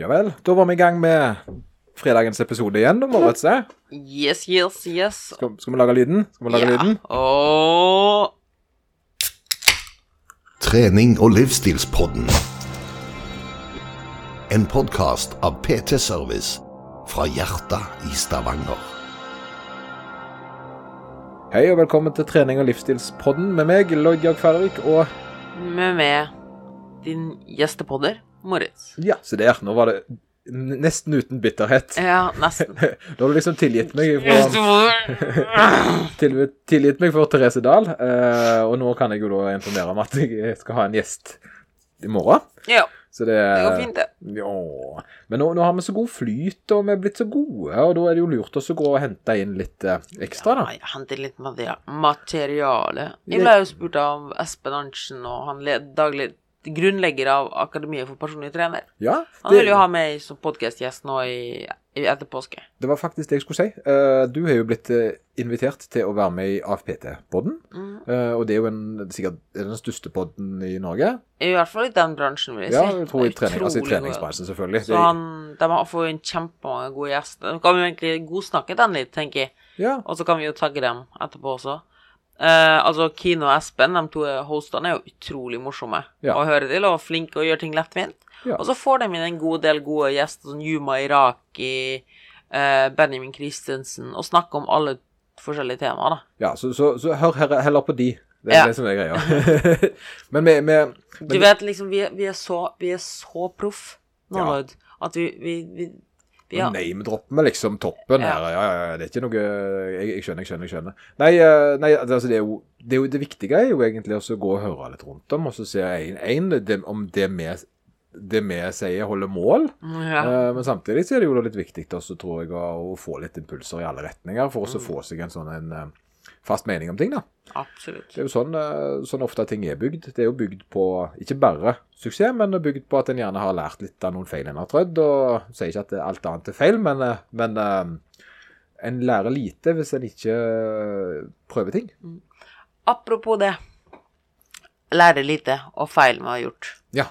Ja vel, da var vi i gang med fredagens episode igjen, da, Moritz. eh? Yes, yes, yes. Skal, skal vi lage lyden? Skal vi lage lyden? Og Trening og livsstilspodden. En podkast av PT Service fra hjertet i Stavanger. Hei og velkommen til trening og livsstilspodden med meg, Lloyd Jørg Færøyk, og med meg, din gjestepodder, Moritz. ja, se der, nå var det nesten uten bitterhet. Ja, nesten. Da har du liksom tilgitt meg for, til, tilgitt meg for Therese Dahl, eh, og nå kan jeg jo da informere om at jeg skal ha en gjest i morgen. Ja, Så det, det går fint, det. Ja, men nå, nå har vi så god flyt, og vi er blitt så gode, og da er det jo lurt å gå og hente inn litt eh, ekstra, da. Ja, jeg henter litt materiale. Jeg ble jo spurt av Espen Arntzen, og han led, daglig grunnlegger av Akademiet for personlig trener. Ja, Han vil jo ha meg som podcastgjest nå i, i etter påske. det var faktisk det jeg skulle si. Eh, du har jo blitt eh, invitert til å være med i AFPT-podden, Mm. eh, og det er jo en, sikkert er den største podden i Norge. I hvert fall i den bransjen, vil jeg Ja, si. jeg tror i trening, altså i treningsbransjen, selvfølgelig. Så han, de får jo en kjempemange gode gjester. Nå kan vi egentlig godsnakke den litt, tenker jeg. Ja, Og så kan vi jo tagge dem etterpå også. Eh, altså, Kino og Espen, de to hostene, er jo utrolig morsomme Ja. å høre til, og flinke og gjør ting lettvint. Ja. Og så får de inn en god del gode gjester, sånn Yuma Iraki, uh, Benjamin Christensen, og snakker om alle forskjellige temaer, da. ja så, så, så hør her- heller på de. Det er Ja. det som er greia. men vi, vi Du vet liksom, vi, vi er så, vi er så proff nå, Ja. Lloyd, at vi, vi, vi Name-dropper vi liksom toppen Ja. her. Ja, ja, ja, det er ikke noe Jeg, jeg skjønner, jeg skjønner. jeg skjønner. Nei, eh, nei altså, det, er jo, det, er jo, det viktige er jo egentlig å gå og høre litt rundt om, og så se en, en, det, om det vi, det vi sier, holder mål. ja. Eh, men samtidig så er det jo litt viktig også, tror jeg, å, få litt impulser i alle retninger, for å å få seg en sånn en, eh, fast mening om ting. da. Absolutt. Det er jo sånn, eh, sånn ofte ting er bygd. Det er jo bygd på ikke bare suksess, men bygd på at en gjerne har lært litt av noen feil en har trødd. Og sier ikke at alt annet er feil, men, eh, men eh, en lærer lite hvis en ikke prøver ting. Apropos det. Lære lite og feil vi har gjort. Ja.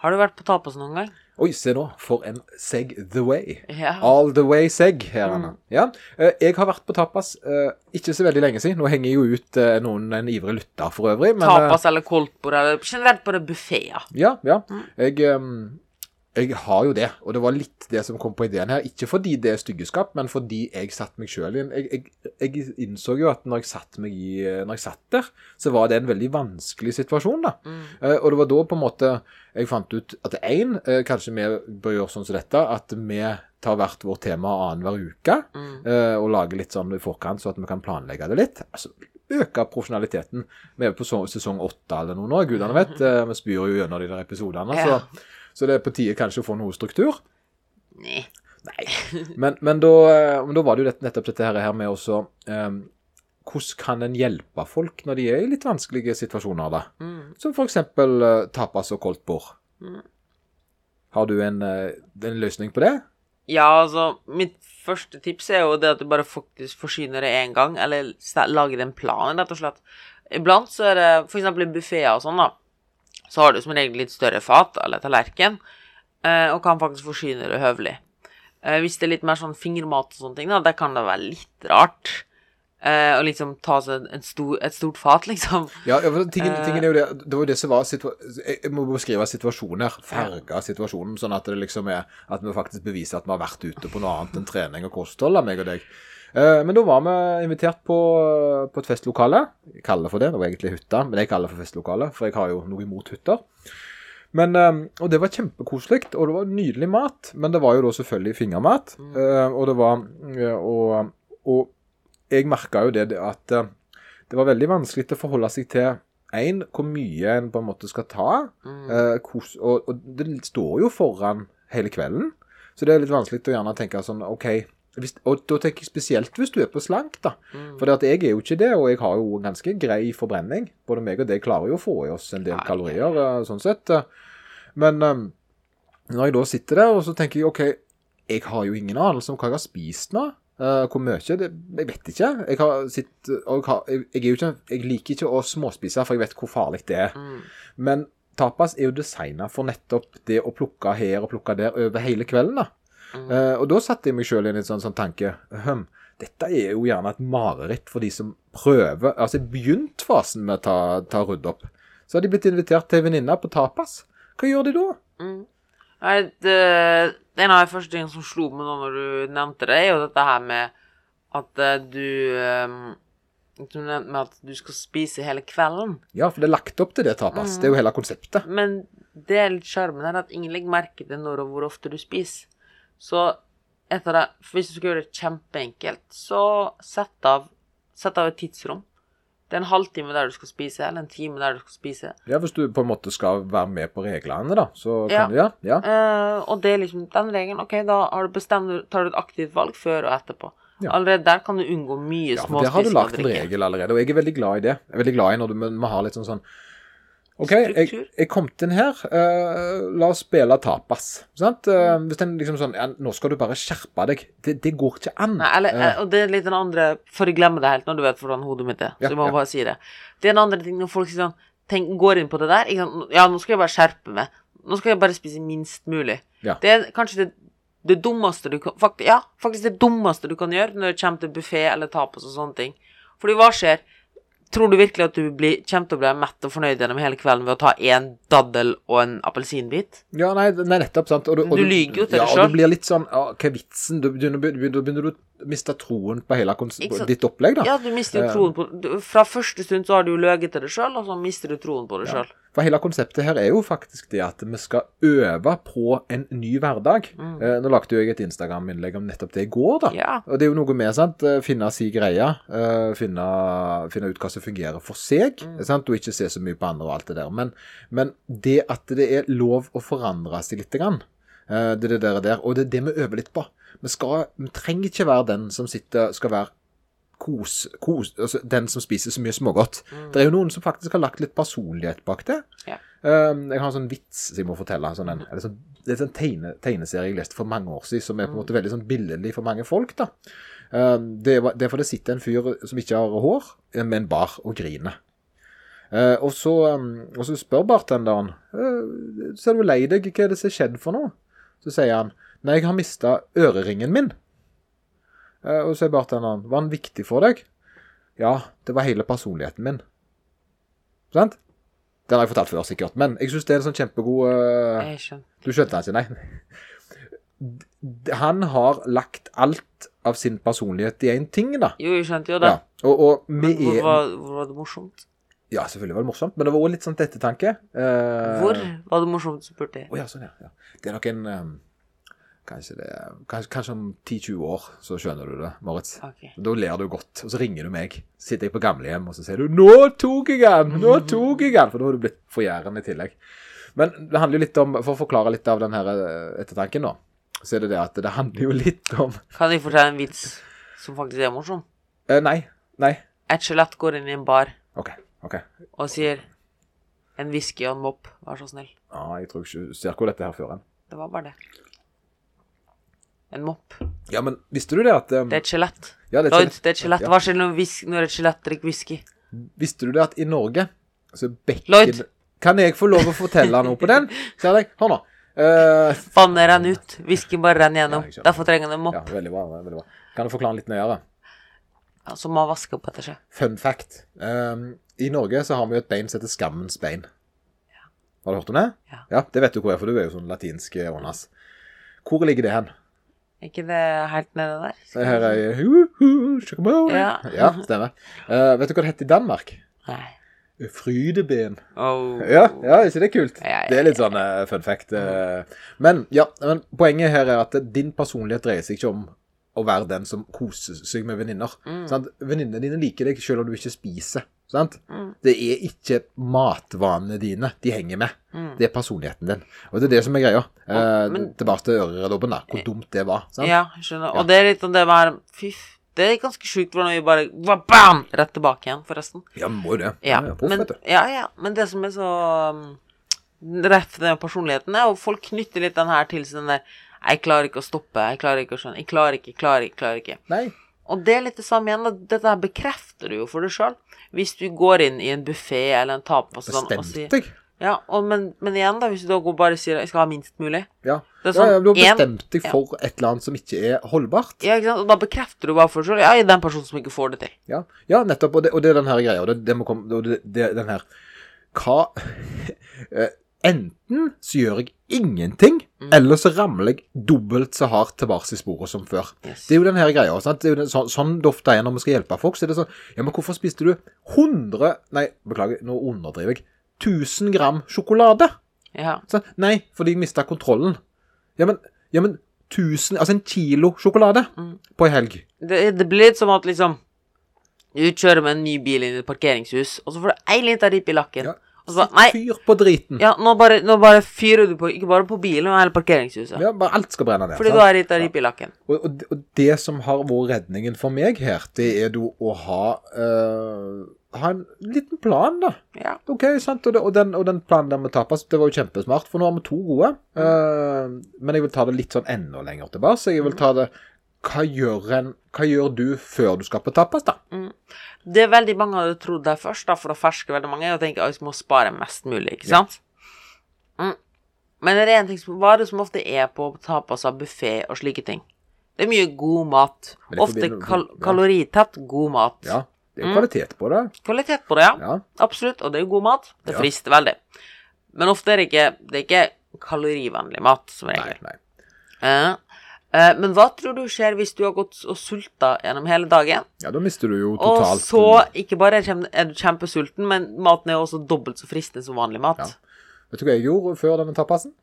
Har du vært på Tapos noen gang? Oi, se nå. For en seg the way. Ja. All the way seg her, Anna. Ja. eh, Jeg har vært på tapas eh, ikke så veldig lenge siden. Nå henger jeg jo ut eh, noen en ivrig lytter for øvrig. Men, Tapas eller koldtbord eller generelt bare buffeer. Ja, ja. Jeg, ehm, jeg har jo det, og det var litt det som kom på ideen her. Ikke fordi det er styggeskap, men fordi jeg satte meg sjøl inn. jeg, jeg, jeg innså jo at når jeg satt meg i Når jeg satt der, så var det en veldig vanskelig situasjon, da. Eh, og det var da på en måte jeg fant ut at én, uh, kanskje vi bør gjøre sånn som dette, at vi tar hvert vårt tema annenhver uke, eh, og lager litt sånn i forkant, så at vi kan planlegge det litt. Altså, øke profesjonaliteten. Vi er på sesong åtte eller noe nå, gudene vet. Eh, vi spyr jo gjennom de der episodene. Ja. Så, så det er på tide kanskje å få noe struktur. Nei. Men, men, da, eh, da var det jo nettopp dette her med også um, Hvordan kan en hjelpe folk når de er i litt vanskelige situasjoner, da? Mm. Som for eksempel eh, tapas og koldt bord. Mm. Har du en, en løsning på det? Ja, altså, mitt første tips er jo det at du bare faktisk forsyner det én gang, eller lager en plan, rett og slett. Iblant så er det i buffeer og sånn, da, så har du som regel litt større fat eller tallerken, eh, og kan faktisk forsyne det høvelig. Eh, hvis det er litt mer sånn fingermat og sånne ting, da, det kan det være litt rart. Eh, å liksom ta seg en stor, et stort fat, liksom. Ja, tingen, tingen er jo det Det var jo det som var Jeg må beskrive situasjonen her. Farge situasjonen, sånn at det liksom er At vi faktisk beviser at vi har vært ute på noe annet enn trening og kosthold, da, meg og deg. Eh, men da var vi invitert på, på et festlokale. Jeg kaller det for det. Det var egentlig hytta, men jeg kaller det for festlokale, for jeg har jo noe imot hytter. Men, eh, og det var kjempekoselig, og det var nydelig mat. Men det var jo da selvfølgelig fingermat. Mm. og det var eh, og, og jeg merka jo det at eh, det var veldig vanskelig å forholde seg til én, hvor mye en på en måte skal ta. Mm. kos, og, og det står jo foran hele kvelden, så det er litt vanskelig å gjerne tenke sånn OK hvis, Og da tenker jeg spesielt hvis du er på slank, da. For jeg er jo ikke det, og jeg har jo ganske grei forbrenning. Både meg og deg klarer jo å få i oss en del ja, kalorier, eh, sånn sett. eh. Men eh, når jeg da sitter der, og så tenker jeg OK, jeg har jo ingen anelse om hva jeg har spist nå. Uh, hvor mye? Det, jeg vet ikke. Jeg, har sitt, og jeg, har, jeg, ikke, jeg liker ikke å småspise, for jeg vet hvor farlig det er. Men tapas er jo designa for nettopp det å plukke her og plukke der over hele kvelden. da. Eh, og da satte jeg meg sjøl i en sånn, sånn tanke hm, Dette er jo gjerne et mareritt for de som prøver Altså begynt fasen med å ta, ta rydde opp. Så har de blitt invitert til venninna på tapas. Hva gjør de da? Nei, det, en av de første tingene som slo meg nå når du nevnte det, er jo dette her med at eh, du um, Du nevnte med at du skal spise hele kvelden. Ja, for det er lagt opp til det tapas. Det er jo hele konseptet. Men det er litt sjarmen her, at ingen legger merke til når og hvor ofte du spiser. Så etter det, hvis du skal gjøre det kjempeenkelt, så sett av, sett av et tidsrom. Det er en halvtime der du skal spise, eller en time der du skal spise. Ja, Hvis du på en måte skal være med på reglene, da, så Ja. kan du ja. ja. Eh, og det er liksom den regelen. Ok, da har du bestemt, tar du et aktivt valg før og etterpå. Ja. Allerede der kan du unngå mye Ja, for Der har du lagt en regel allerede, og jeg er veldig glad i det. Jeg er veldig glad i når du må må ha litt sånn sånn OK, jeg, jeg kom inn her. Uh, la oss spille tapas. Sant? Eh, hvis en liksom sånn ja, Nå skal du bare skjerpe deg. Det, det går ikke an. Nei, eller, uh, og det er litt den andre For jeg glemmer det helt når du vet hvordan hodet mitt er. Ja, så jeg må ja. bare si det. Det er en andre ting når folk sånn tenk, går inn på det der. Sant? Ja, nå skal jeg bare skjerpe meg. Nå skal jeg bare spise minst mulig. Ja. Det er kanskje det, det dummeste du kan fakt, Ja, faktisk det dummeste du kan gjøre når det kommer til buffé eller tapas og sånne ting. Fordi hva skjer? Tror du virkelig at du blir, kommer til å bli mett og fornøyd gjennom hele kvelden ved å ta én daddel og en appelsinbit? Ja, nei, nei nettopp. sant? Og Du lyger jo til ja, deg og du blir litt sånn ja, Hva er vitsen? Du begynner, begynner, begynner du å miste troen på hele ditt opplegg, da. Ja, du mister jo Eh. troen på Fra første stund så har du jo løyet til deg sjøl, og så mister du troen på deg sjøl. For hele konseptet her er jo faktisk det at vi skal øve på en ny hverdag. Mm. nå lagde jo jeg et Instagram-innlegg om nettopp det i går, da. Ja. Og det er jo noe med sant? eh, finne si greie. eh, finne, finne ut hva som fungerer for seg, Mm. sant? og ikke se så mye på andre og alt det der. Men, men det at det er lov å forandre seg litt, grann, eh, det er det der, og det er det vi øver litt på. Vi, skal, vi trenger ikke være den som sitter, skal være kos, kos, altså den som spiser så mye smågodt. Det er jo noen som faktisk har lagt litt personlighet bak det. Ja. Um, jeg har en sånn vits som jeg må fortelle. Sånn en, sånn, det er en tegne, tegneserie jeg leste for mange år siden, som er på en måte veldig sånn billedlig for mange folk. da. Um, det, er, det er for det sitter en fyr som ikke har hår, eh, med en bar og griner. Uh, og, så, um, og så spør bartenderen uh, Ser du lei deg? Hva er det som har skjedd for noe? Så sier han Nei, jeg har mista øreringen min. Eh, og så sier bartenderen Var den viktig for deg? Ja, det var hele personligheten min. Sant? Den har jeg fortalt før, sikkert. Men jeg syns det er en sånn kjempegod eh, Jeg skjønner. Du skjønte den ikke, nei? Han har lagt alt av sin personlighet i én ting, da. Jo, jeg skjønte jo det. Ja. Og, og Men hvor er var, hvor var det morsomt? Ja, selvfølgelig var det morsomt, men det var òg litt sånn til ettertanke. Uh... Hvor var det morsomt, spurte jeg. Å ja, sånn, ja. ja. Det er nok en eh, Kanskje det Kanskje, kanskje om 10-20 år, så skjønner du det, Moritz. Okay. Da ler du godt, og så ringer du meg. Sitter jeg på gamlehjem, og så sier du 'Nå tok jeg den! Nå tok jeg den!' For da har du blitt forgjæren i tillegg. Men det handler jo litt om For å forklare litt av den her eh, ettertanken, da, så er det det at det handler jo litt om Kan jeg fortelle en vits som faktisk er morsom? eh, Nei. Nei. Et skjelett går inn i en bar OK. ok. og sier en whisky og en mopp, vær så snill. Ja, jeg tror ikke du ser hvor dette her fører hen. Det var bare det. En mopp. Ja, men visste du det at um, Det er et skjelett. ja, det er Lloyd, det er et skjelett. Ja. Hva skjer når, når et skjelett drikker whisky? Visste du det at i Norge så bekken Lloyd. Kan jeg få lov å fortelle noe på den? Ser deg. Hør nå. Uh, Vannet renner ut. Whiskyen bare renner gjennom. Ja. Derfor trenger den en ja, mopp. veldig bra. veldig bra. Kan du forklare litt nøyere? Ja, som må vaske opp etter seg. Fun fact. Um, I Norge så har vi et bein som heter skammens bein. Har du hørt om det? Ja. ja. Det vet du hvor er, for du er jo sånn latinsk ånas. Hvor ligger det hen? Er ikke det helt nede der? Det her er hu, hu. Ja. ja, stemmer. Eh, vet du hva det heter i Danmark? Nei. Frydeben. Oh. Ja, ja, ikke det kult? Ja, ja, Det er litt sånn eh, fun fact. eh. Men ja, men poenget her er at din personlighet dreier seg ikke om å være den som koser seg med venninner. Mm. Venninnene dine liker deg selv om du ikke spiser. Sant? Det er ikke matvanene dine de henger med. Det er personligheten din. Og det er det som er greia. Eh, men- tilbake til øreredobben, da. Hvor dumt det var. Sant? Ja, jeg skjønner. Og det er litt om det med Fy, det er ganske sjukt hvordan vi bare var bam! Rett tilbake igjen, forresten. Ja, må jo det. Ja, Ja, proff, men, ja, ja, men det som er så um, Rett den personligheten, er og folk knytter litt den her til sin den der Jeg klarer ikke å stoppe, jeg klarer ikke å skjønne, jeg klarer ikke, jeg klarer ikke, klarer ikke. Nei. Og det er litt det samme igjen. Dette her bekrefter du jo for deg sjøl. Hvis du går inn i en buffé eller en tapas sånn og sier deg. Ja, og, men, men igjen, da, hvis du da går bare sier jeg skal ha minst mulig Ja. Det er ja, sånn, ja, du har bestemt deg for et eller annet som ikke er holdbart. Ja, ikke sant? Og da bekrefter du bare for deg selv Ja, jeg er den personen som ikke får det til. Ja, ja nettopp. Og det, og det er den her greia. og Det, det må komme, og det, det, den her Hva eh, Enten så gjør jeg ingenting. Eller så ramler jeg dobbelt så hardt tilbake i sporet som før. Yes. Det er jo den her greia. Sant? Det er jo den, sånn, sånn det ofte er når vi skal hjelpe folk. Så er det sånn Ja, men hvorfor spiste du 100 Nei, beklager, nå underdriver jeg. 1000 gram sjokolade? Ja. Så, nei, fordi jeg mista kontrollen. Ja, men, ja, men 1000 Altså en kilo sjokolade Mm. på ei helg. Det, det blir litt som at liksom Du kjører med en ny bil inn i et parkeringshus, og så får du ei lita ripe i lakken. Ja. Og så bare Nei, Fyr på driten. ja, nå bare, nå bare fyrer du på Ikke bare på bilen, men hele parkeringshuset. Ja, bare alt skal brenne ned. Fordi sant? du har ei lita ripe i lakken. Og, og, og det som har vært redningen for meg her, det er jo å ha øh, Ha en liten plan, da. Ja. OK, sant. Og, det, og, den, og den planen der med tapas, det var jo kjempesmart, for nå har vi to gode. Eh, men jeg vil ta det litt sånn enda lenger tilbake. Så jeg vil ta det hva gjør, en, hva gjør du før du skal på tapas, da? Det er veldig mange hadde trodd der først, da, for å ferske veldig mange, og tenke at vi må spare mest mulig, ikke sant? Mm. Men det er en ting som, er det som ofte er på tapas av buffé og slike ting? Det er mye god mat. Ofte kal kaloritett god mat. Ja, det er kvalitet på det. Kvalitet på det, ja. Ja. Absolutt. Og det er jo god mat. Det Ja. frister veldig. Men ofte er det ikke, det er ikke kalorivennlig mat, som regel. nei. nei. eh, men hva tror du skjer hvis du har gått og sulta gjennom hele dagen? Ja, da mister du jo totalt Og så ikke bare er du kjempesulten, men maten er også dobbelt så fristende som vanlig mat. Ja. Vet du hva jeg gjorde før denne tapasen?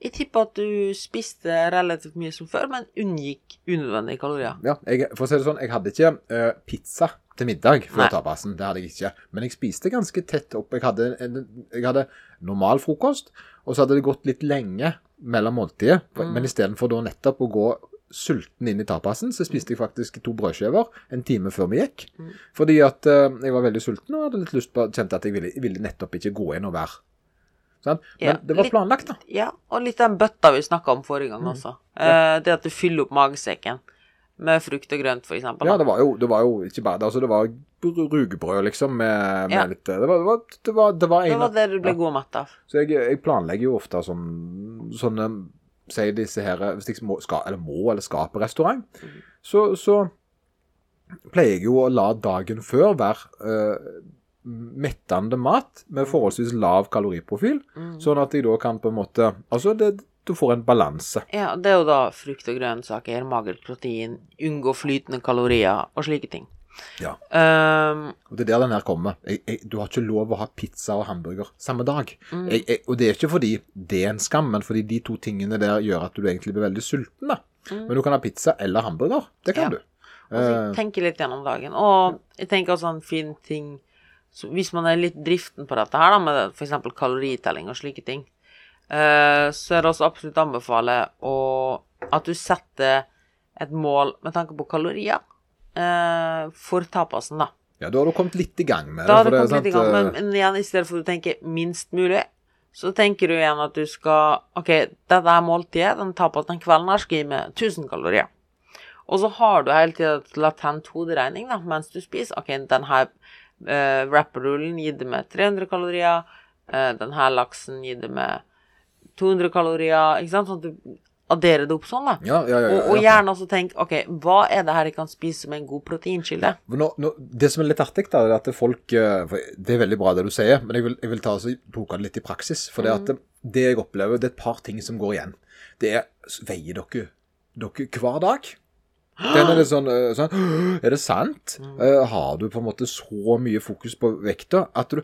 Jeg tipper at du spiste relativt mye som før, men unngikk unødvendige kalorier. Ja, jeg, for å si det sånn, jeg hadde ikke eh, pizza til middag før Nei. tapasen. Det hadde jeg ikke. Men jeg spiste ganske tett opp. Jeg hadde, en, jeg hadde normal frokost, og så hadde det gått litt lenge mellom måltidet. Mm. Men istedenfor da nettopp å gå sulten inn i tapasen, så spiste jeg faktisk to brødskiver en time før vi gikk. Mm. Fordi at uh, jeg var veldig sulten og hadde litt lyst på Kjente at jeg ville, ville nettopp ikke gå inn og være Sånn? Men Ja, det var litt- planlagt, da. Ja, og litt den bøtta vi snakka om forrige gang også. Eh, det at du fyller opp magesekken med frukt og grønt, eksempel. Ja, det var jo, det var jo ikke bare det. Altså, det var rugebrød, liksom, med, med Ja. litt Det var, det var, det var, det var Det var det du ble ja. god matt av. Så jeg, jeg planlegger jo ofte sånn sånne sier disse her Hvis jeg må, skal, eller må eller skal på restaurant, mm. så, så pleier jeg jo å la dagen før være eh, mettende mat med Mhm. forholdsvis lav kaloriprofil, sånn at jeg da kan på en måte Altså, det, du får en balanse. Ja, det er jo da frukt og grønnsaker, magert protein, unngå flytende kalorier og slike ting. Ja. Um, Det er der den her kommer. Jeg, jeg, du har ikke lov å ha pizza og hamburger samme dag. Mm. Jeg, og det er ikke fordi det er en skam, men fordi de to tingene der gjør at du egentlig blir veldig sulten. da. Men du kan ha pizza eller hamburger. Det kan Mm. Ja. du. og Eh, tenke litt gjennom dagen. Og jeg tenker også en fin ting så Hvis man er litt driften på dette her, da, med f.eks. kaloritelling og slike ting, så er det også absolutt å anbefale at du setter et mål med tanke på kalorier eh, for tapasen, da. ja, da har du kommet litt i gang med det. Da har du kommet litt i gang, men, men igjen, i stedet for å tenke minst mulig, så tenker du igjen at du skal OK, dette er måltidet, den tapasen den kvelden her skal gi meg 1000 kalorier. Og så har du hele tida et latent hoderegning da, mens du spiser. OK, den her uh, wrapperrullen gir det med 300 kalorier. Uh, den her laksen gir det med 200 kalorier. Ikke sant? Sånn at du adderer det opp sånn, da. Ja, ja, ja, Og, og gjerne også tenk OK, hva er det her jeg kan spise som en god proteinkilde? Nå, nå, det som er litt artig, da, er at folk eh, Det er veldig bra det du sier, men jeg vil, jeg vil ta og bruke det litt i praksis. For det, at det, det jeg opplever, det er et par ting som går igjen. Det er Veier dere dere hver dag? Den er litt sånn, eh, sånn Er det sant? Eh, har du på en måte så mye fokus på vekta at du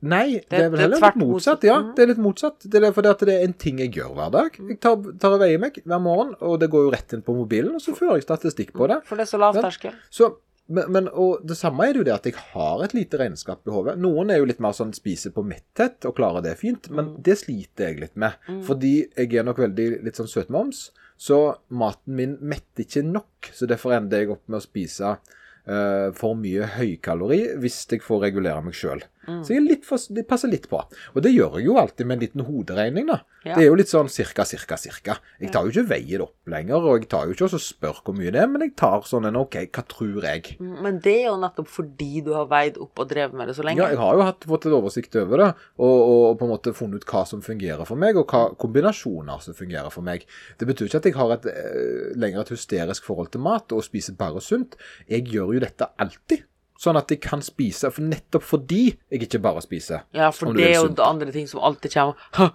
Nei, det, er vel er heller litt motsatt. Ja, det er litt motsatt. Det er fordi at det er en ting jeg gjør hver dag. Jeg tar, tar og veier meg hver morgen, og det går jo rett inn på mobilen, og så fører jeg statistikk på det. For det er så lav terskel. Så, men, men og det samme er det jo det at jeg har et lite regnskap i hodet. Noen er jo litt mer sånn spiser på metthet og klarer det fint, men det sliter jeg litt med. Fordi jeg er nok veldig litt sånn søtmoms, så maten min metter ikke nok. Så derfor ender jeg opp med å spise uh, for mye høykalori hvis jeg får regulere meg sjøl. Mm. Så jeg for, de passer litt på. Og det gjør jeg jo alltid med en liten hoderegning, da. Ja. Det er jo litt sånn cirka, cirka, cirka. Jeg tar jo ikke veien opp lenger, og jeg tar jo ikke og spør hvor mye det er, men jeg tar sånn en OK, hva tror jeg? Men det er jo nettopp fordi du har veid opp og drevet med det så lenge. Ja, jeg har jo hatt, fått et oversikt over det, og, og på en måte funnet ut hva som fungerer for meg, og hva kombinasjoner som fungerer for meg. Det betyr ikke at jeg har et eh, lenger et hysterisk forhold til mat og spiser bare sunt. Jeg gjør jo dette alltid. Sånn at jeg kan spise, for nettopp fordi jeg ikke bare spiser. Ja, for det er jo det andre ting som alltid kommer. Ha,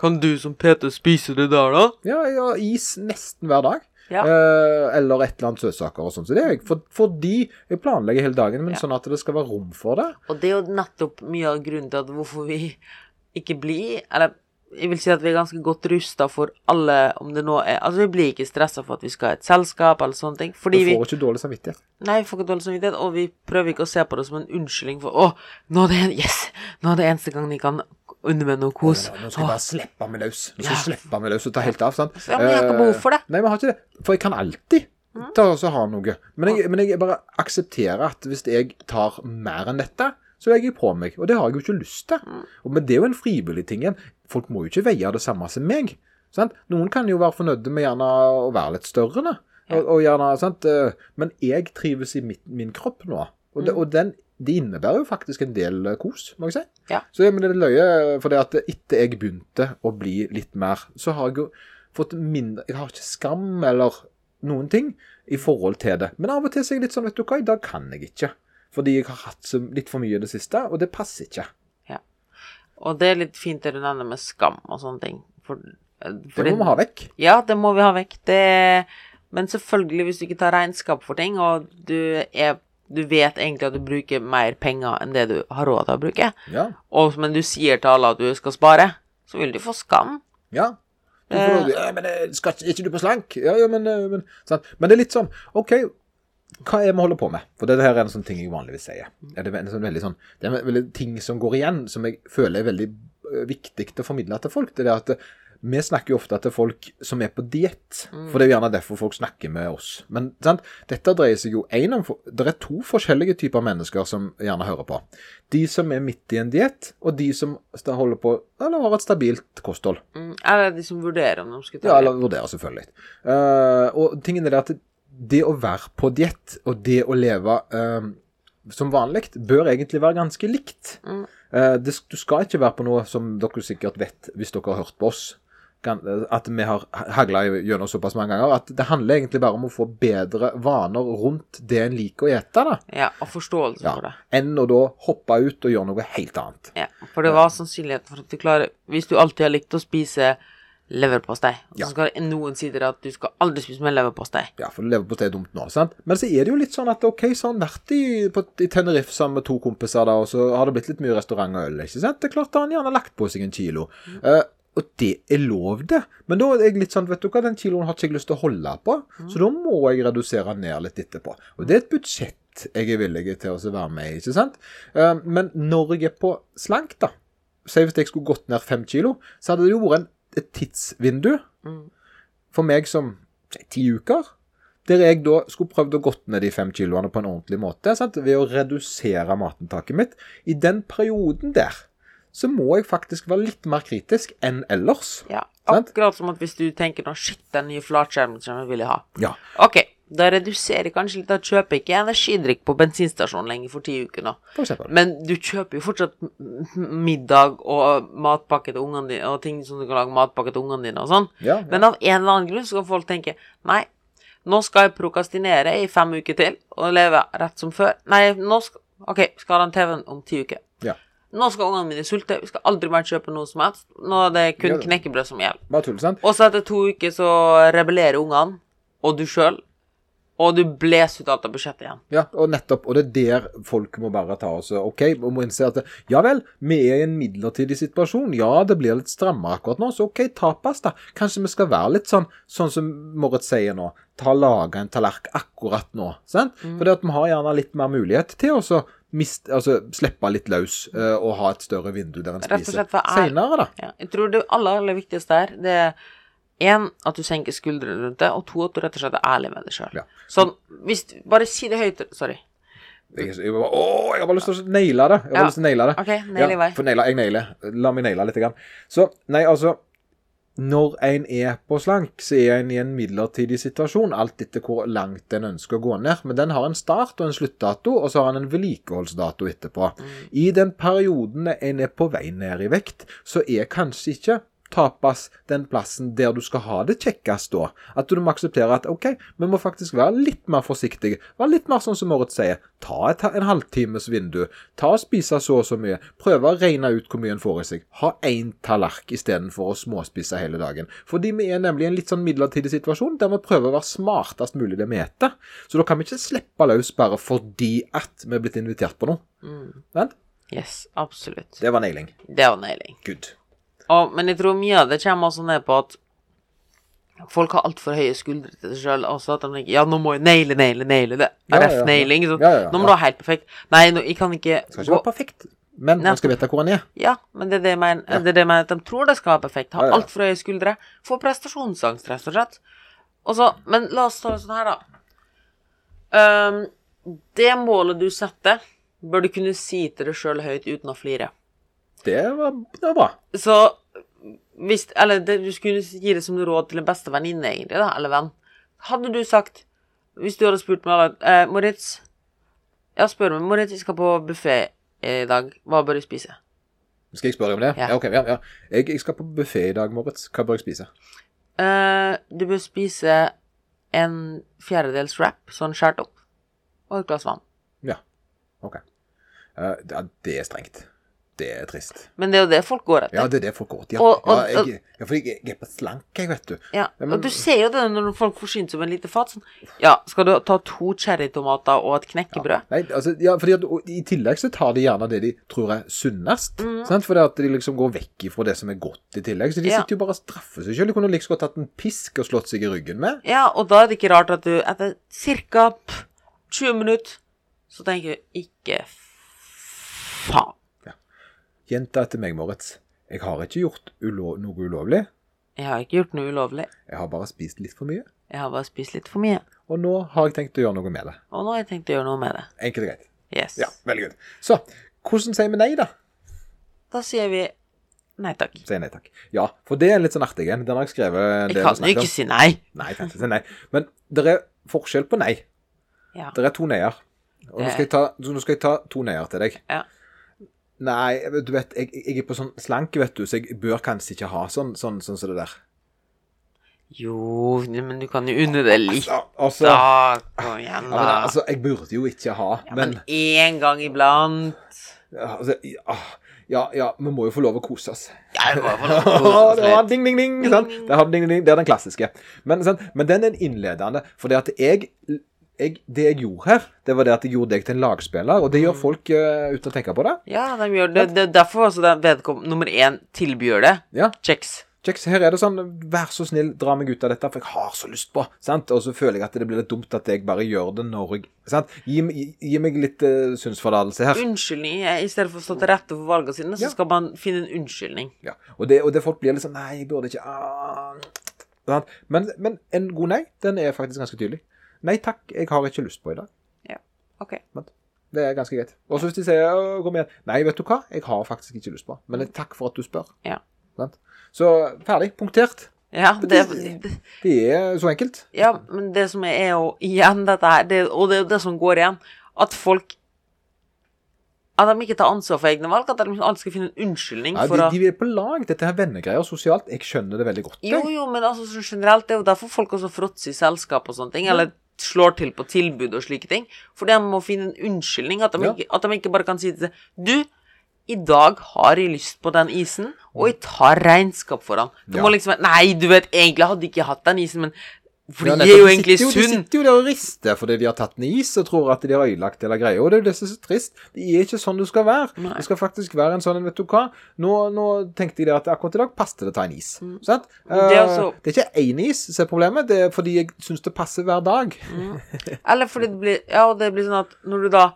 kan du som Peter spise det der, da? Ja, jeg har is nesten hver dag. Ja. Eh, eller et eller annet søtsaker og sånn. Så det er jeg. For, fordi jeg planlegger hele dagen, men Ja. sånn at det skal være rom for det. Og det er jo nettopp mye av grunnen til at hvorfor vi ikke blir Eller jeg vil si at vi er ganske godt rusta for alle om det nå er Altså, vi blir ikke stressa for at vi skal ha et selskap eller sånne ting. Fordi Du vi får ikke dårlig samvittighet. Nei, vi får ikke dårlig samvittighet, og vi prøver ikke å se på det som en unnskyldning for Å, nå er det en Yes! Nå er det eneste gang jeg kan unne meg noe kos. Nå skal jeg bare slippe meg løs. Nå skal Ja. jeg slippe meg løs og ta helt av. sant? Ja, men jeg har ikke behov for det. Eh, Nei, vi har ikke det. For jeg kan alltid ta og ha noe. Men jeg, men jeg bare aksepterer at hvis jeg tar mer enn dette, så legger jeg på meg. Og det har jeg jo ikke lyst til. Og, men det er jo en frivillig ting igjen. Folk må jo ikke veie det samme som meg. Sant? Noen kan jo være fornøyde med gjerne å være litt større, da. Og, og gjerne, sant? eh, Men jeg trives i mitt, min kropp nå. Og, det, og den, det innebærer jo faktisk en del eh, kos, må jeg si. Ja. Så men det er løye, for det at etter jeg begynte å bli litt mer, så har jeg jo fått mindre Jeg har ikke skam eller noen ting i forhold til det. Men av og til så er jeg litt sånn, vet du hva, i dag kan jeg ikke. Fordi jeg har hatt litt for mye i det siste, og det passer ikke. Og det er litt fint det du nevner med skam og sånne ting. For, eh, for Det må vi ha vekk. Ja, det må vi ha vekk. Det, men selvfølgelig, hvis du ikke tar regnskap for ting, og du, er, du vet egentlig at du bruker mer penger enn det du har råd til å bruke, Ja. og, men du sier til alle at du skal spare, så vil du få skam. Ja. Du får, ja, men eh, skal er ikke du på slank? Ja, ja, men, eh, men, men det er litt sånn OK, hva er det vi holder på med? For dette her er en sånn ting jeg vanligvis sier. Er det, en sånn veldig sånn, det er en veldig ting som går igjen, som jeg føler er veldig eh, viktig å formidle til folk. Det er at eh, vi snakker jo ofte til folk som er på diett, for det er jo gjerne derfor folk snakker med oss. Men sant? dette dreier seg jo en om Det er to forskjellige typer mennesker som gjerne hører på. De som er midt i en diett, og de som holder på eller har et stabilt kosthold. Mm, eller de som vurderer om de skal ta Ja, eller vurderer, selvfølgelig. Uh, og tingen er det at det å være på diett og det å leve eh, som vanlig, bør egentlig være ganske likt. Mm. Eh, det, du skal ikke være på noe som dere sikkert vet, hvis dere har hørt på oss, kan, at vi har hagla gjennom såpass mange ganger, at det handler egentlig bare om å få bedre vaner rundt det en liker å ete, da. Ja, og forståelse Ja, for det. enn å da hoppe ut og gjøre noe helt annet. Ja, for det var sannsynligheten for at du klarer Hvis du alltid har likt å spise leverpostei, og så Ja. skal noen si til deg at du skal aldri spise mer leverpostei. Ja, for leverpostei er dumt nå, sant? Men så er det jo litt sånn at OK, så har han vært i, på, i Tenerife sammen med to kompiser, da, og så har det blitt litt mye restaurant og øl, ikke sant? Det er klart da han gjerne har lagt på seg en kilo. Eh, og det er lov, det. Men da er jeg litt sånn, vet du hva, den kiloen har ikke jeg lyst til å holde på, så da må jeg redusere ned litt etterpå. Og det er et budsjett jeg er villig til å være med i, ikke sant? Eh, men når jeg er på slank, da, si hvis jeg skulle gått ned fem kilo, så hadde det jo vært en, et tidsvindu for meg som ti uker, der jeg da skulle prøvd å gått ned de fem kiloene på en ordentlig måte, sant? ved å redusere matinntaket mitt. I den perioden der, så må jeg faktisk være litt mer kritisk enn ellers. Ja, Sant? akkurat som at hvis du tenker nå, shit, den nye flatskjermen vil jeg ha. Ja. Ok, da reduserer jeg kanskje litt, da kjøper jeg ikke energidrikk på bensinstasjonen lenger for ti uker nå. Men du kjøper jo fortsatt middag og matpakke til ungene dine, og ting som du kan lage matpakke til ungene dine og sånn. Ja, ja. Men av en eller annen grunn så kan folk tenke, nei, nå skal jeg prokastinere i fem uker til, og leve rett som før. Nei, nå skal, ok, skal ha den TV-en om ti uker. Ja. Nå skal ungene mine sulte, vi skal aldri mer kjøpe noe som helst. Nå er det kun knekkebrød som gjelder. Og så etter to uker så rebellerer ungene, og du sjøl, og du blåser ut alt av budsjettet igjen. Ja, og nettopp. Og det er der folk må bare ta oss OK, og må innse at ja vel, vi er i en midlertidig situasjon. Ja, det blir litt strammere akkurat nå, så OK, tapas, da. Kanskje vi skal være litt sånn, sånn som Moritz sier nå. Ta lage en tallerken akkurat nå. Sant? For det at vi har gjerne litt mer mulighet til å mist, altså, slippe litt løs uh, og ha et større vindu der en Rett og spiser slett for er, senere, da. Ja, jeg tror det aller, aller viktigste her, det er én, at du senker skuldrene rundt det, og to, at du rett og slett er ærlig med deg sjøl. Ja. Sånn, hvis Bare si det høyt Sorry. Jeg, jeg, bare, å, jeg har bare lyst til å naile det. Jeg har Ja. lyst til å naile det. OK, nail vei. for naila, jeg nailer. La meg naile litt. Grann. Så, nei, altså Når en er på slank, så er en i en midlertidig situasjon, alt etter hvor langt en ønsker å gå ned. Men den har en start og en sluttdato, og så har en en vedlikeholdsdato etterpå. I den perioden en er på vei ned i vekt, så er kanskje ikke tapas den plassen der du skal ha det kjekkest da. At du må akseptere at OK, vi må faktisk være litt mer forsiktige. Være litt mer sånn som Moritz sier. Ta et, en halvtimes vindu. Ta og Spise så og så mye. Prøve å regne ut hvor mye en får i seg. Ha én tallerken istedenfor å småspise hele dagen. Fordi vi er nemlig i en litt sånn midlertidig situasjon der vi prøver å være smartest mulig det vi spiser. Så da kan vi ikke slippe løs bare fordi at vi er blitt invitert på noe. Vent. Yes, absolutt. Det var nailing. Det var nailing. Good. Og, men jeg tror mye av det kommer også ned på at folk har altfor høye skuldre til seg sjøl. Altså at de tenker ja, nå må jeg naile, naile, naile det. RF-nailing. Så, Ja, ja, ja. Nå må du ha helt perfekt. Nei, nå, jeg kan ikke Skal ikke være perfekt, men man skal vite hvor han er. Ja, men det er det jeg mener. Det er det jeg mener at de tror det skal være perfekt. Har altfor høye skuldre. Får prestasjonsangst, rett og slett. Og så, men la oss ta det sånn her, da. Um, det målet du setter, bør du kunne si til deg sjøl høyt uten å flire. Det var, det var bra. Så hvis Eller det, du skulle gi det som råd til en beste venninne, egentlig, da, eller venn. Hadde du sagt Hvis du hadde spurt meg eh, Moritz Ja, spør meg. Moritz, vi skal på buffé i dag. Hva bør jeg spise? Skal jeg spørre om det? Ja. Ja, ok, ja, ja. Jeg, jeg skal på buffé i dag, Moritz. Hva bør jeg spise? Eh, du bør spise en fjerdedels wrap, sånn skåret opp, og et glass vann. Ja, ok. Uh, det er strengt. Det er trist. Men det er jo det folk går etter. Ja, det er det folk går etter. Ja, Og- og- ja, jeg, ja for jeg, jeg er på slank, jeg, vet du. Ja, Ja, men- og du ser jo det når folk forsyner seg med en lite fat. Sånn, ja, skal du ta to cherrytomater og et knekkebrød? Nei, altså, ja, fordi at, og I tillegg så tar de gjerne det de tror er sunnest. Mm. Sant? Fordi at de liksom går vekk ifra det som er godt i tillegg. Så de Ja. sitter jo bare og straffer seg selv. De kunne like så godt tatt en pisk og slått seg i ryggen med. Ja, og da er det ikke rart at du etter ca. 20 minutter så tenker du ikke faen. Jenta etter meg, Moritz. Jeg har ikke gjort ulo noe ulovlig. Jeg har ikke gjort noe ulovlig. Jeg har bare spist litt for mye. Jeg har bare spist litt for mye. Og nå har jeg tenkt å gjøre noe med det. Og nå har jeg tenkt å gjøre noe med det. Enkelt og greit. Yes. Ja, veldig godt. Så, hvordan sier vi nei, da? Da sier vi nei takk. Sier nei takk. Ja, for det er litt sånn artig en. Den har jeg skrevet Jeg kan jo ikke si nei. Nei, jeg kan ikke si nei. Men det er forskjell på nei. Ja. Det er to nei-er. Og nå skal, ta, nå skal jeg ta to nei-er til deg. Ja. Nei, du vet, jeg, jeg er på sånn slank, vet du, så jeg bør kanskje ikke ha sånn sånn, sånn som det der. Jo, men du kan jo unne det litt. Altså, altså, Da, kom igjen, ja, men, altså, jeg burde jo ikke ha, Ja, men men én gang iblant ja, altså, ja, ja, ja, vi må jo få lov å kose oss. Ja, vi må få lov å kose oss litt. ding, ding, ding. sant? Det, har ding, ding, ding. det er den klassiske. Men, sant? Men den er innledende. For det at jeg, jeg Det jeg gjorde her, det var det at jeg gjorde deg til en lagspiller. Og det Mm. gjør folk uh, uten å tenke på det. Ja, de gjør det. Det er derfor også den vedkom nummer én tilbyr det. Ja. Checks. Checks, her er det sånn Vær så snill, dra meg ut av dette, for jeg har så lyst på. sant? Og så føler jeg at det blir litt dumt at jeg bare gjør det når jeg sant? Gi, gi, gi meg litt uh, synsforlatelse her. Unnskyldning I stedet for å stå til rette for valgene sine, så Ja. skal man finne en unnskyldning. Ja. Og, det, og det folk blir litt sånn Nei, jeg burde ikke ah, men, men en god nei, den er faktisk ganske tydelig. Nei takk, jeg har ikke lyst på i dag. Ja, ok. Det er ganske greit. Og så hvis de sier «Å, kom igjen Nei, vet du hva, jeg har faktisk ikke lyst på. Men takk for at du spør. Ja. Så ferdig. Punktert. Ja, det, det, Det er så enkelt. ja, men det som er, jo igjen dette her, det, og det er jo det som går igjen, at folk At de ikke tar ansvar for egne valg, at de alltid skal finne en unnskyldning Ja, for de, å de er på lag. Dette her vennegreier sosialt. Jeg skjønner det veldig godt. Jo, jo, men altså generelt, det er jo derfor folk også fråtser i selskap og sånne ting, eller slår til på tilbud og slike ting. For de må finne en unnskyldning, at de, Ja. ikke, at de ikke bare kan si til seg Du, i dag har jeg lyst på den isen, og jeg tar regnskap for den. Det Ja. må liksom Nei, du vet, egentlig hadde jeg ikke hatt den isen, men For de er jo egentlig jo- De sitter jo der og rister fordi de har tatt en is og tror at de har ødelagt hele greia. Og det er jo det som er så trist. Det er ikke sånn du skal være. Nei. Det skal faktisk være en sånn en, vet du hva. Nå, nå tenkte jeg at akkurat i dag passet det å ta en is. Sant? Mm. Det er Eh, også- det er ikke én is som er problemet, det er fordi jeg syns det passer hver dag. Eller fordi det blir Ja, det blir sånn at når du da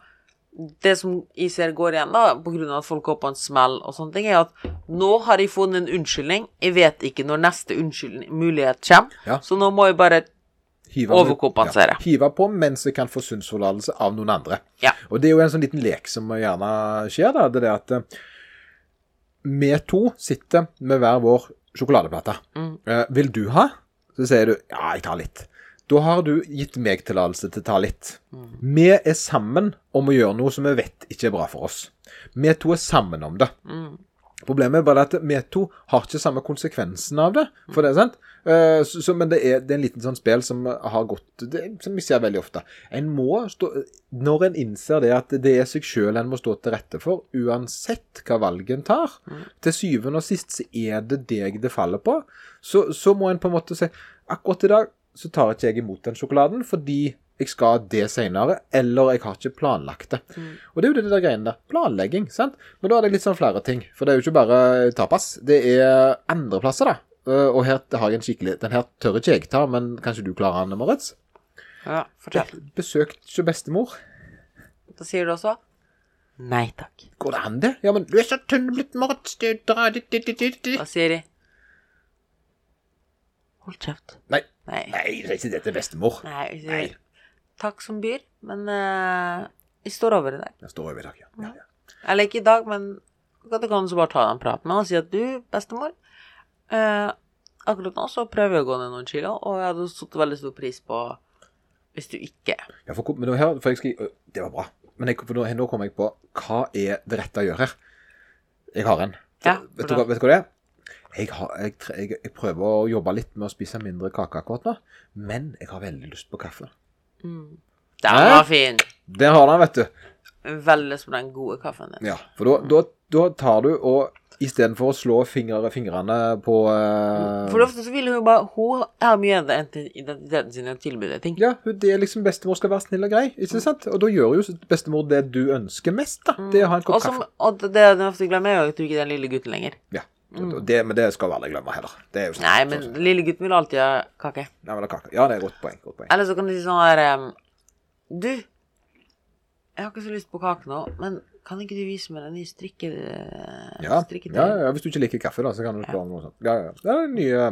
Det som jeg ser går igjen, da, av at folk går på en smell og sånne ting, er at nå har jeg funnet en unnskyldning. Jeg vet ikke når neste mulighet kommer, Ja. så nå må jeg bare Hive Overkompensere. Ja, hive på mens jeg kan få synsforlatelse av noen andre. Ja. Og det er jo en sånn liten lek som gjerne skjer, da. Det er det at eh, vi to sitter med hver vår sjokoladeplate. Mm. Eh, vil du ha? Så sier du ja, jeg tar litt. Da har du gitt meg tillatelse til å ta litt. Mm. Vi er sammen om å gjøre noe som vi vet ikke er bra for oss. Vi to er sammen om det. Mm. Problemet er bare at vi to har ikke samme konsekvensen av det. For det er sant. Eh, så, så, men det er, det er en liten sånn spill som har gått det, Som vi ser veldig ofte. En må stå Når en innser det at det er seg sjøl en må stå til rette for, uansett hva valget en tar, til syvende og sist så er det deg det faller på, så, så må en på en måte si Akkurat i dag så tar ikke jeg imot den sjokoladen fordi jeg skal det senere, eller jeg har ikke planlagt det. Og det er jo det der greiene der. Planlegging, sant. Men da er det litt sånn flere ting. For det er jo ikke bare tapas. Det er andreplasser, da. Eh, Og her har jeg en skikkelig Den her tør ikke jeg ta, men kanskje du klarer den, Moritz? Ja, fortell. Besøkt ikke bestemor. Da sier du også nei takk. Går det an, det? Ja, men du er så tynn blitt, Moritz. Du drar. Da sier de Hold kjeft. Nei. Nei. Nei, er det til bestemor. Nei, Nei. takk som byr, men uh, jeg står over i dag. Jeg står over i dag, ja. ja, ja. Eller ikke i dag, men du kan så bare ta den praten med og si at du, bestemor uh, Akkurat nå så prøver jeg å gå ned noen kilo, og jeg hadde satt veldig stor pris på hvis du ikke Ja, for, men nå her, for jeg skal, øh, det var bra. Men jeg, nå, nå kom jeg på hva er det rette å gjøre her. Jeg har en. Ja, vet, du, vet du hva det er? Jeg, har, jeg, jeg, jeg prøver å jobbe litt med å spise mindre kake akkurat nå, men jeg har veldig lyst på kaffe. Den Hæ? var fin. Det har den, vet du. Veldig lyst på den gode kaffen din. Ja, for da, da, da tar du og istedenfor å slå fingre, fingrene på uh... For ofte så vil hun bare Hun er mye av den identiteten sin og å ting. Ja, det er liksom bestemor skal være snill og grei, ikke sant? Og da gjør jo bestemor det du ønsker mest, da. Det er å ha en kopp Og, kaffe. og det den ofte glemmer, er jo at du ikke er den lille gutten lenger. Ja. Og Det, men det skal vi aldri glemme heller. Det er jo sånn. Nei, men sånn- lille gutten vil alltid ha kake. Nei, men kake. Ja, det er godt poeng. Godt poeng. Eller så kan du si sånn her um, Du, jeg har ikke så lyst på kake nå, men kan ikke du vise meg den nye strikke... Ja, strikketøyet? ja, ja, hvis du ikke liker kaffe, da, så kan du om noe sånt. Ja, ja. Det er det nye,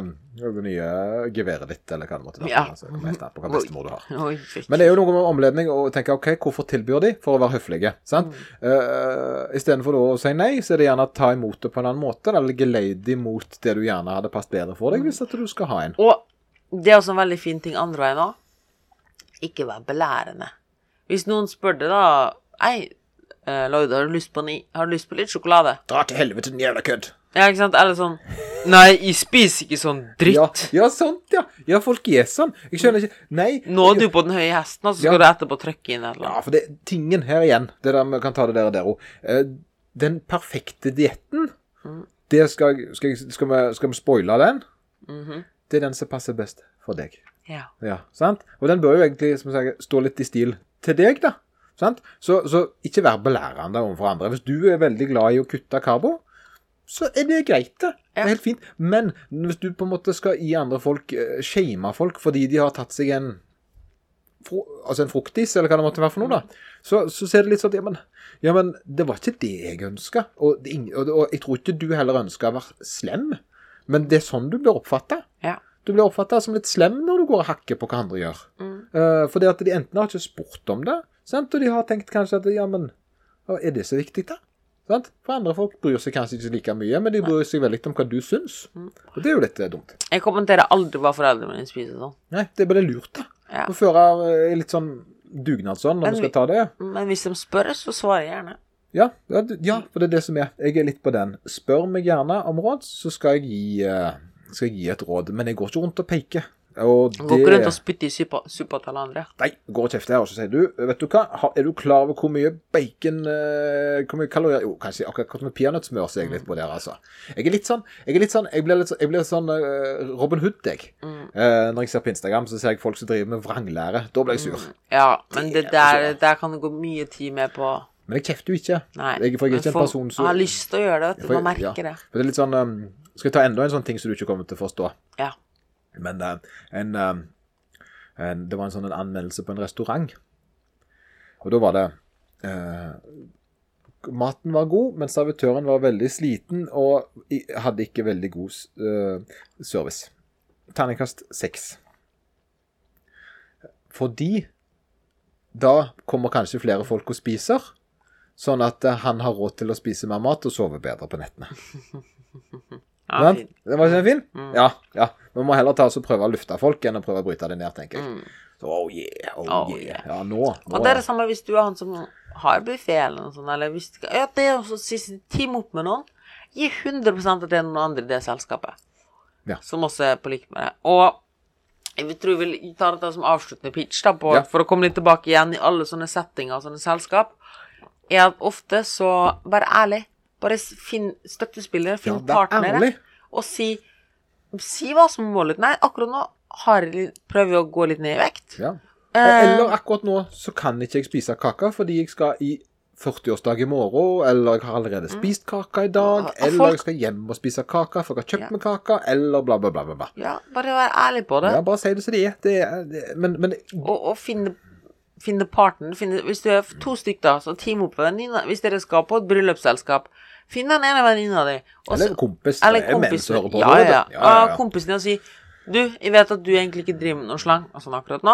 nye geværet ditt, eller hva det måtte være. Ja. Altså, kommer på hva bestemor du har. Oi, fy. Men det er jo noe med omledning å tenke OK, hvorfor tilbyr de? For å være høflige. sant? Mm. Uh, Istedenfor å si nei, så er det gjerne å ta imot det på en annen måte. Eller geleide imot det du gjerne hadde passet bedre for deg, hvis at du skal ha en. Og det er også en veldig fin ting andre veien òg. Ikke vær belærende. Hvis noen spør deg, da Hei, uh, Lloyd, har du lyst på ni? Har du lyst på litt sjokolade? Dra til helvete, den jævla kødd! Ja, ikke sant? Eller sånn Nei, jeg spiser ikke sånn dritt. Ja, ja, sånt, ja. Ja, folk er sånn. Jeg skjønner ikke Nei. Nå er du på den høye hesten, og så skal Ja. du etterpå trykke inn et eller Ja, for det, tingen her igjen, det der vi kan ta det der og der òg. Den perfekte dietten, det skal, skal, skal, vi, skal vi spoile den? Mhm. Det er den som passer best for deg. Ja. Ja, sant? Og den bør jo egentlig som jeg stå litt i stil til deg, da. Sant? Så, så ikke vær belærende overfor andre. Hvis du er veldig glad i å kutte karbo, så er det greit, det. Det er helt fint. Men hvis du på en måte skal gi andre folk, eh, shame folk fordi de har tatt seg en altså en fruktis, eller hva det måtte være for noe, da, så, så ser det litt sånn at ja men, ja, men det var ikke det jeg ønska. Og, og, og jeg tror ikke du heller ønska å være slem, men det er sånn du blir oppfatta. Ja. Du blir oppfatta som litt slem når du går og hakker på hva andre gjør. Mm. Eh, fordi at de enten har ikke spurt om det? Og de har tenkt kanskje at ja, men er det så viktig, da? Sant? For andre folk bryr seg kanskje ikke like mye, men de bryr seg veldig om hva du syns. Mm. Og det er jo litt eh, dumt. Jeg kommenterer aldri hva foreldrene mine spiser sånn. Nei, det er bare lurt, da. Ja. Å føre eh, litt sånn dugnadsånd når Men du skal ta det. Men hvis de spør, så svarer jeg gjerne. Ja, ja, ja, for det er det som er. Jeg er litt på den. Spør meg gjerne om råd, så skal jeg gi, eh, skal jeg gi et råd. Men jeg går ikke rundt og peker. Og Går ikke rundt og spytter i suppa, til alle andre. Nei, går og kjefter her, og så sier du Vet du hva, er du klar over hvor mye bacon eh, Hvor mye kalorier Jo, kanskje akkurat med peanøttsmør ser jeg litt på der, altså. Jeg er litt sånn Jeg litt sånn Jeg blir litt, jeg blir sånn uh, Robin Hood, jeg. Mm. Uh, når jeg ser på Instagram, så ser jeg folk som driver med vranglære. Da blir jeg sur. Ja, men det Det er der, så- der kan det gå mye tid med på Men jeg kjefter jo ikke. Nei. Jeg, for jeg er ikke en person som har lyst til å gjøre det, du. Man merker ja. det. Det sånn um, Skal jeg ta enda en sånn ting som du ikke kommer til å forstå? Ja. Men uh, en, uh, en, det var en sånn en anmeldelse på en restaurant. Og da var det uh, Maten var god, men servitøren var veldig sliten og hadde ikke veldig god service. Terningkast seks. Fordi da kommer kanskje flere folk og spiser, sånn at han har råd til å spise mer mat og sove bedre på nettene. Ja. Det var ikke den fin? Ja. ja. Vi må heller ta oss og prøve å lufte folk enn å prøve å bryte det ned, tenker jeg. Så, oh yeah, oh, Oh yeah. yeah. Ja, nå, nå Og det er det samme hvis du er han som har buffé eller noe sånt, eller hvis Ja, det er også siste team opp med noen. Gi 100 at det er noen andre i det selskapet. Ja. Som også er på like med det. Og jeg vil tror vi tar dette som avsluttende pitch, da, på, Ja. for å komme litt tilbake igjen i alle sånne settinger og sånne selskap, er at ofte så Vær ærlig. Bare finn støttespillere, finn Ja, partnere, og si Si hva som er målet. Nei, akkurat nå har jeg prøver jeg å gå litt ned i vekt. Ja. Eh, Eller akkurat nå så kan ikke jeg spise kake fordi jeg skal i 40-årsdag i morgen, eller jeg har allerede spist kake i dag, eller jeg skal hjem og spise kake, for jeg har kjøpt Ja. meg kake, eller bla, bla, bla. bla. Ja, bare vær ærlig på det. Ja, bare si det som det er. Det er det, men, men Og, og finne, finne partner. Finne, hvis du er to stykker, så team opp med venninna. Hvis dere skal på et bryllupsselskap, finn den ene venninna di. og Eller Eller kompis. Eller er menn som hører på. Ja, ja, ja. ja, ja. kompisen din og si Du, jeg vet at du egentlig ikke driver med noe slang og sånn akkurat nå,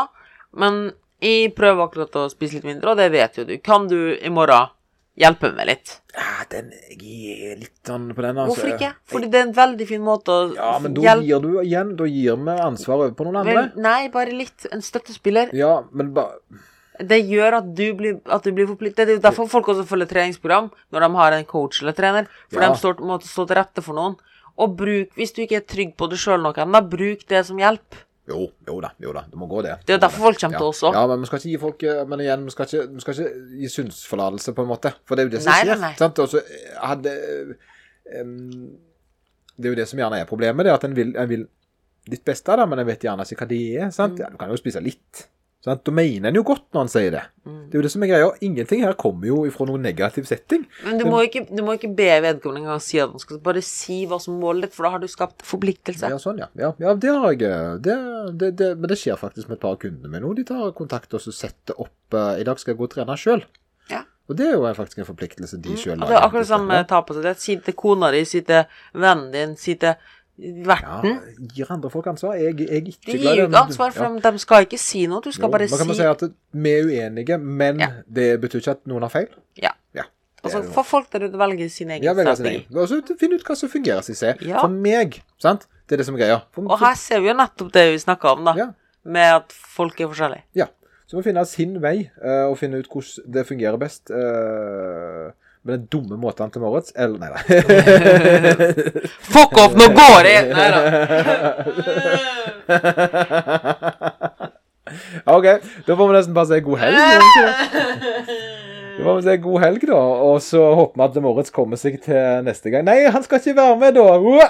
men jeg prøver akkurat å spise litt mindre, og det vet jo du. Kan du i morgen hjelpe meg litt? Ja, den, jeg er litt sånn på den, altså. Hvorfor ikke? Fordi det er en veldig fin måte å Ja, men da hjelp... gir du igjen Da gir vi ansvar over på noen andre. Vel, Nei, bare litt. En støttespiller. Ja, men bare Det gjør at du blir, at du blir forpliktet. Det er jo derfor folk også følger treningsprogram når de har en coach eller trener. For Ja. de står, må stå til rette for noen. Og bruk, hvis du ikke er trygg på det sjøl noen, da bruk det som hjelp. Jo, jo da, jo da. Det må gå, det. Det er derfor folk kommer til oss òg. Ja, men vi skal ikke gi folk eh, Men igjen, vi skal ikke, vi skal ikke gi synsforlatelse, på en måte. For det er jo det som Nei, skjer. nei. Sant? Og så hadde um, Det er jo det som gjerne er problemet, det er at en vil, en vil ditt beste, da, men en vet gjerne ikke hva det er. sant? Mm. Ja, du kan jo spise litt. Sant? Da mener en jo godt når en sier det. Mm. Det er jo det som er greia. Ingenting her kommer jo ifra noen negativ setting. Men du må, ikke, du må ikke be vedkommende engang si at han skal bare si hva som målet ditt, for da har du skapt forpliktelse. Ja, sånn, ja. Ja, ja det har jeg eh, det, det, det, Men det skjer faktisk med et par av kundene mine nå. De tar kontakt og så setter opp uh, I dag skal jeg gå og trene sjøl. Ja. Og det er jo faktisk en forpliktelse de sjøl har det er akkurat det samme ta på seg det. Si til kona di, si til vennen din, si til Ja, gir andre folk ansvar. Jeg, jeg er ikke glad i den- ansvar, for ja. de skal ikke si noe. Du skal Jo, bare da kan man si si at vi er uenige, men Ja. det betyr ikke at noen har feil. Ja. Ja. Altså, for folk der ute velger sin egen ja, velger sin strategi. Og så finne ut hva som fungerer, jeg. Ja. For meg, sant? Det er det som er greia. For, Og her ser vi jo nettopp det vi snakka om, da. Ja. Med at folk er forskjellige. Ja. Så må finne sin vei, eh, og finne ut hvordan det fungerer best. eh, med den dumme måten til Moritz. Eller nei da. Fuck off, nå går jeg! Nei da. OK, da får vi nesten bare si god helg. det? Da får vi si god helg, da. Og så håper vi at Moritz kommer seg til neste gang. Nei, han skal ikke være med, da!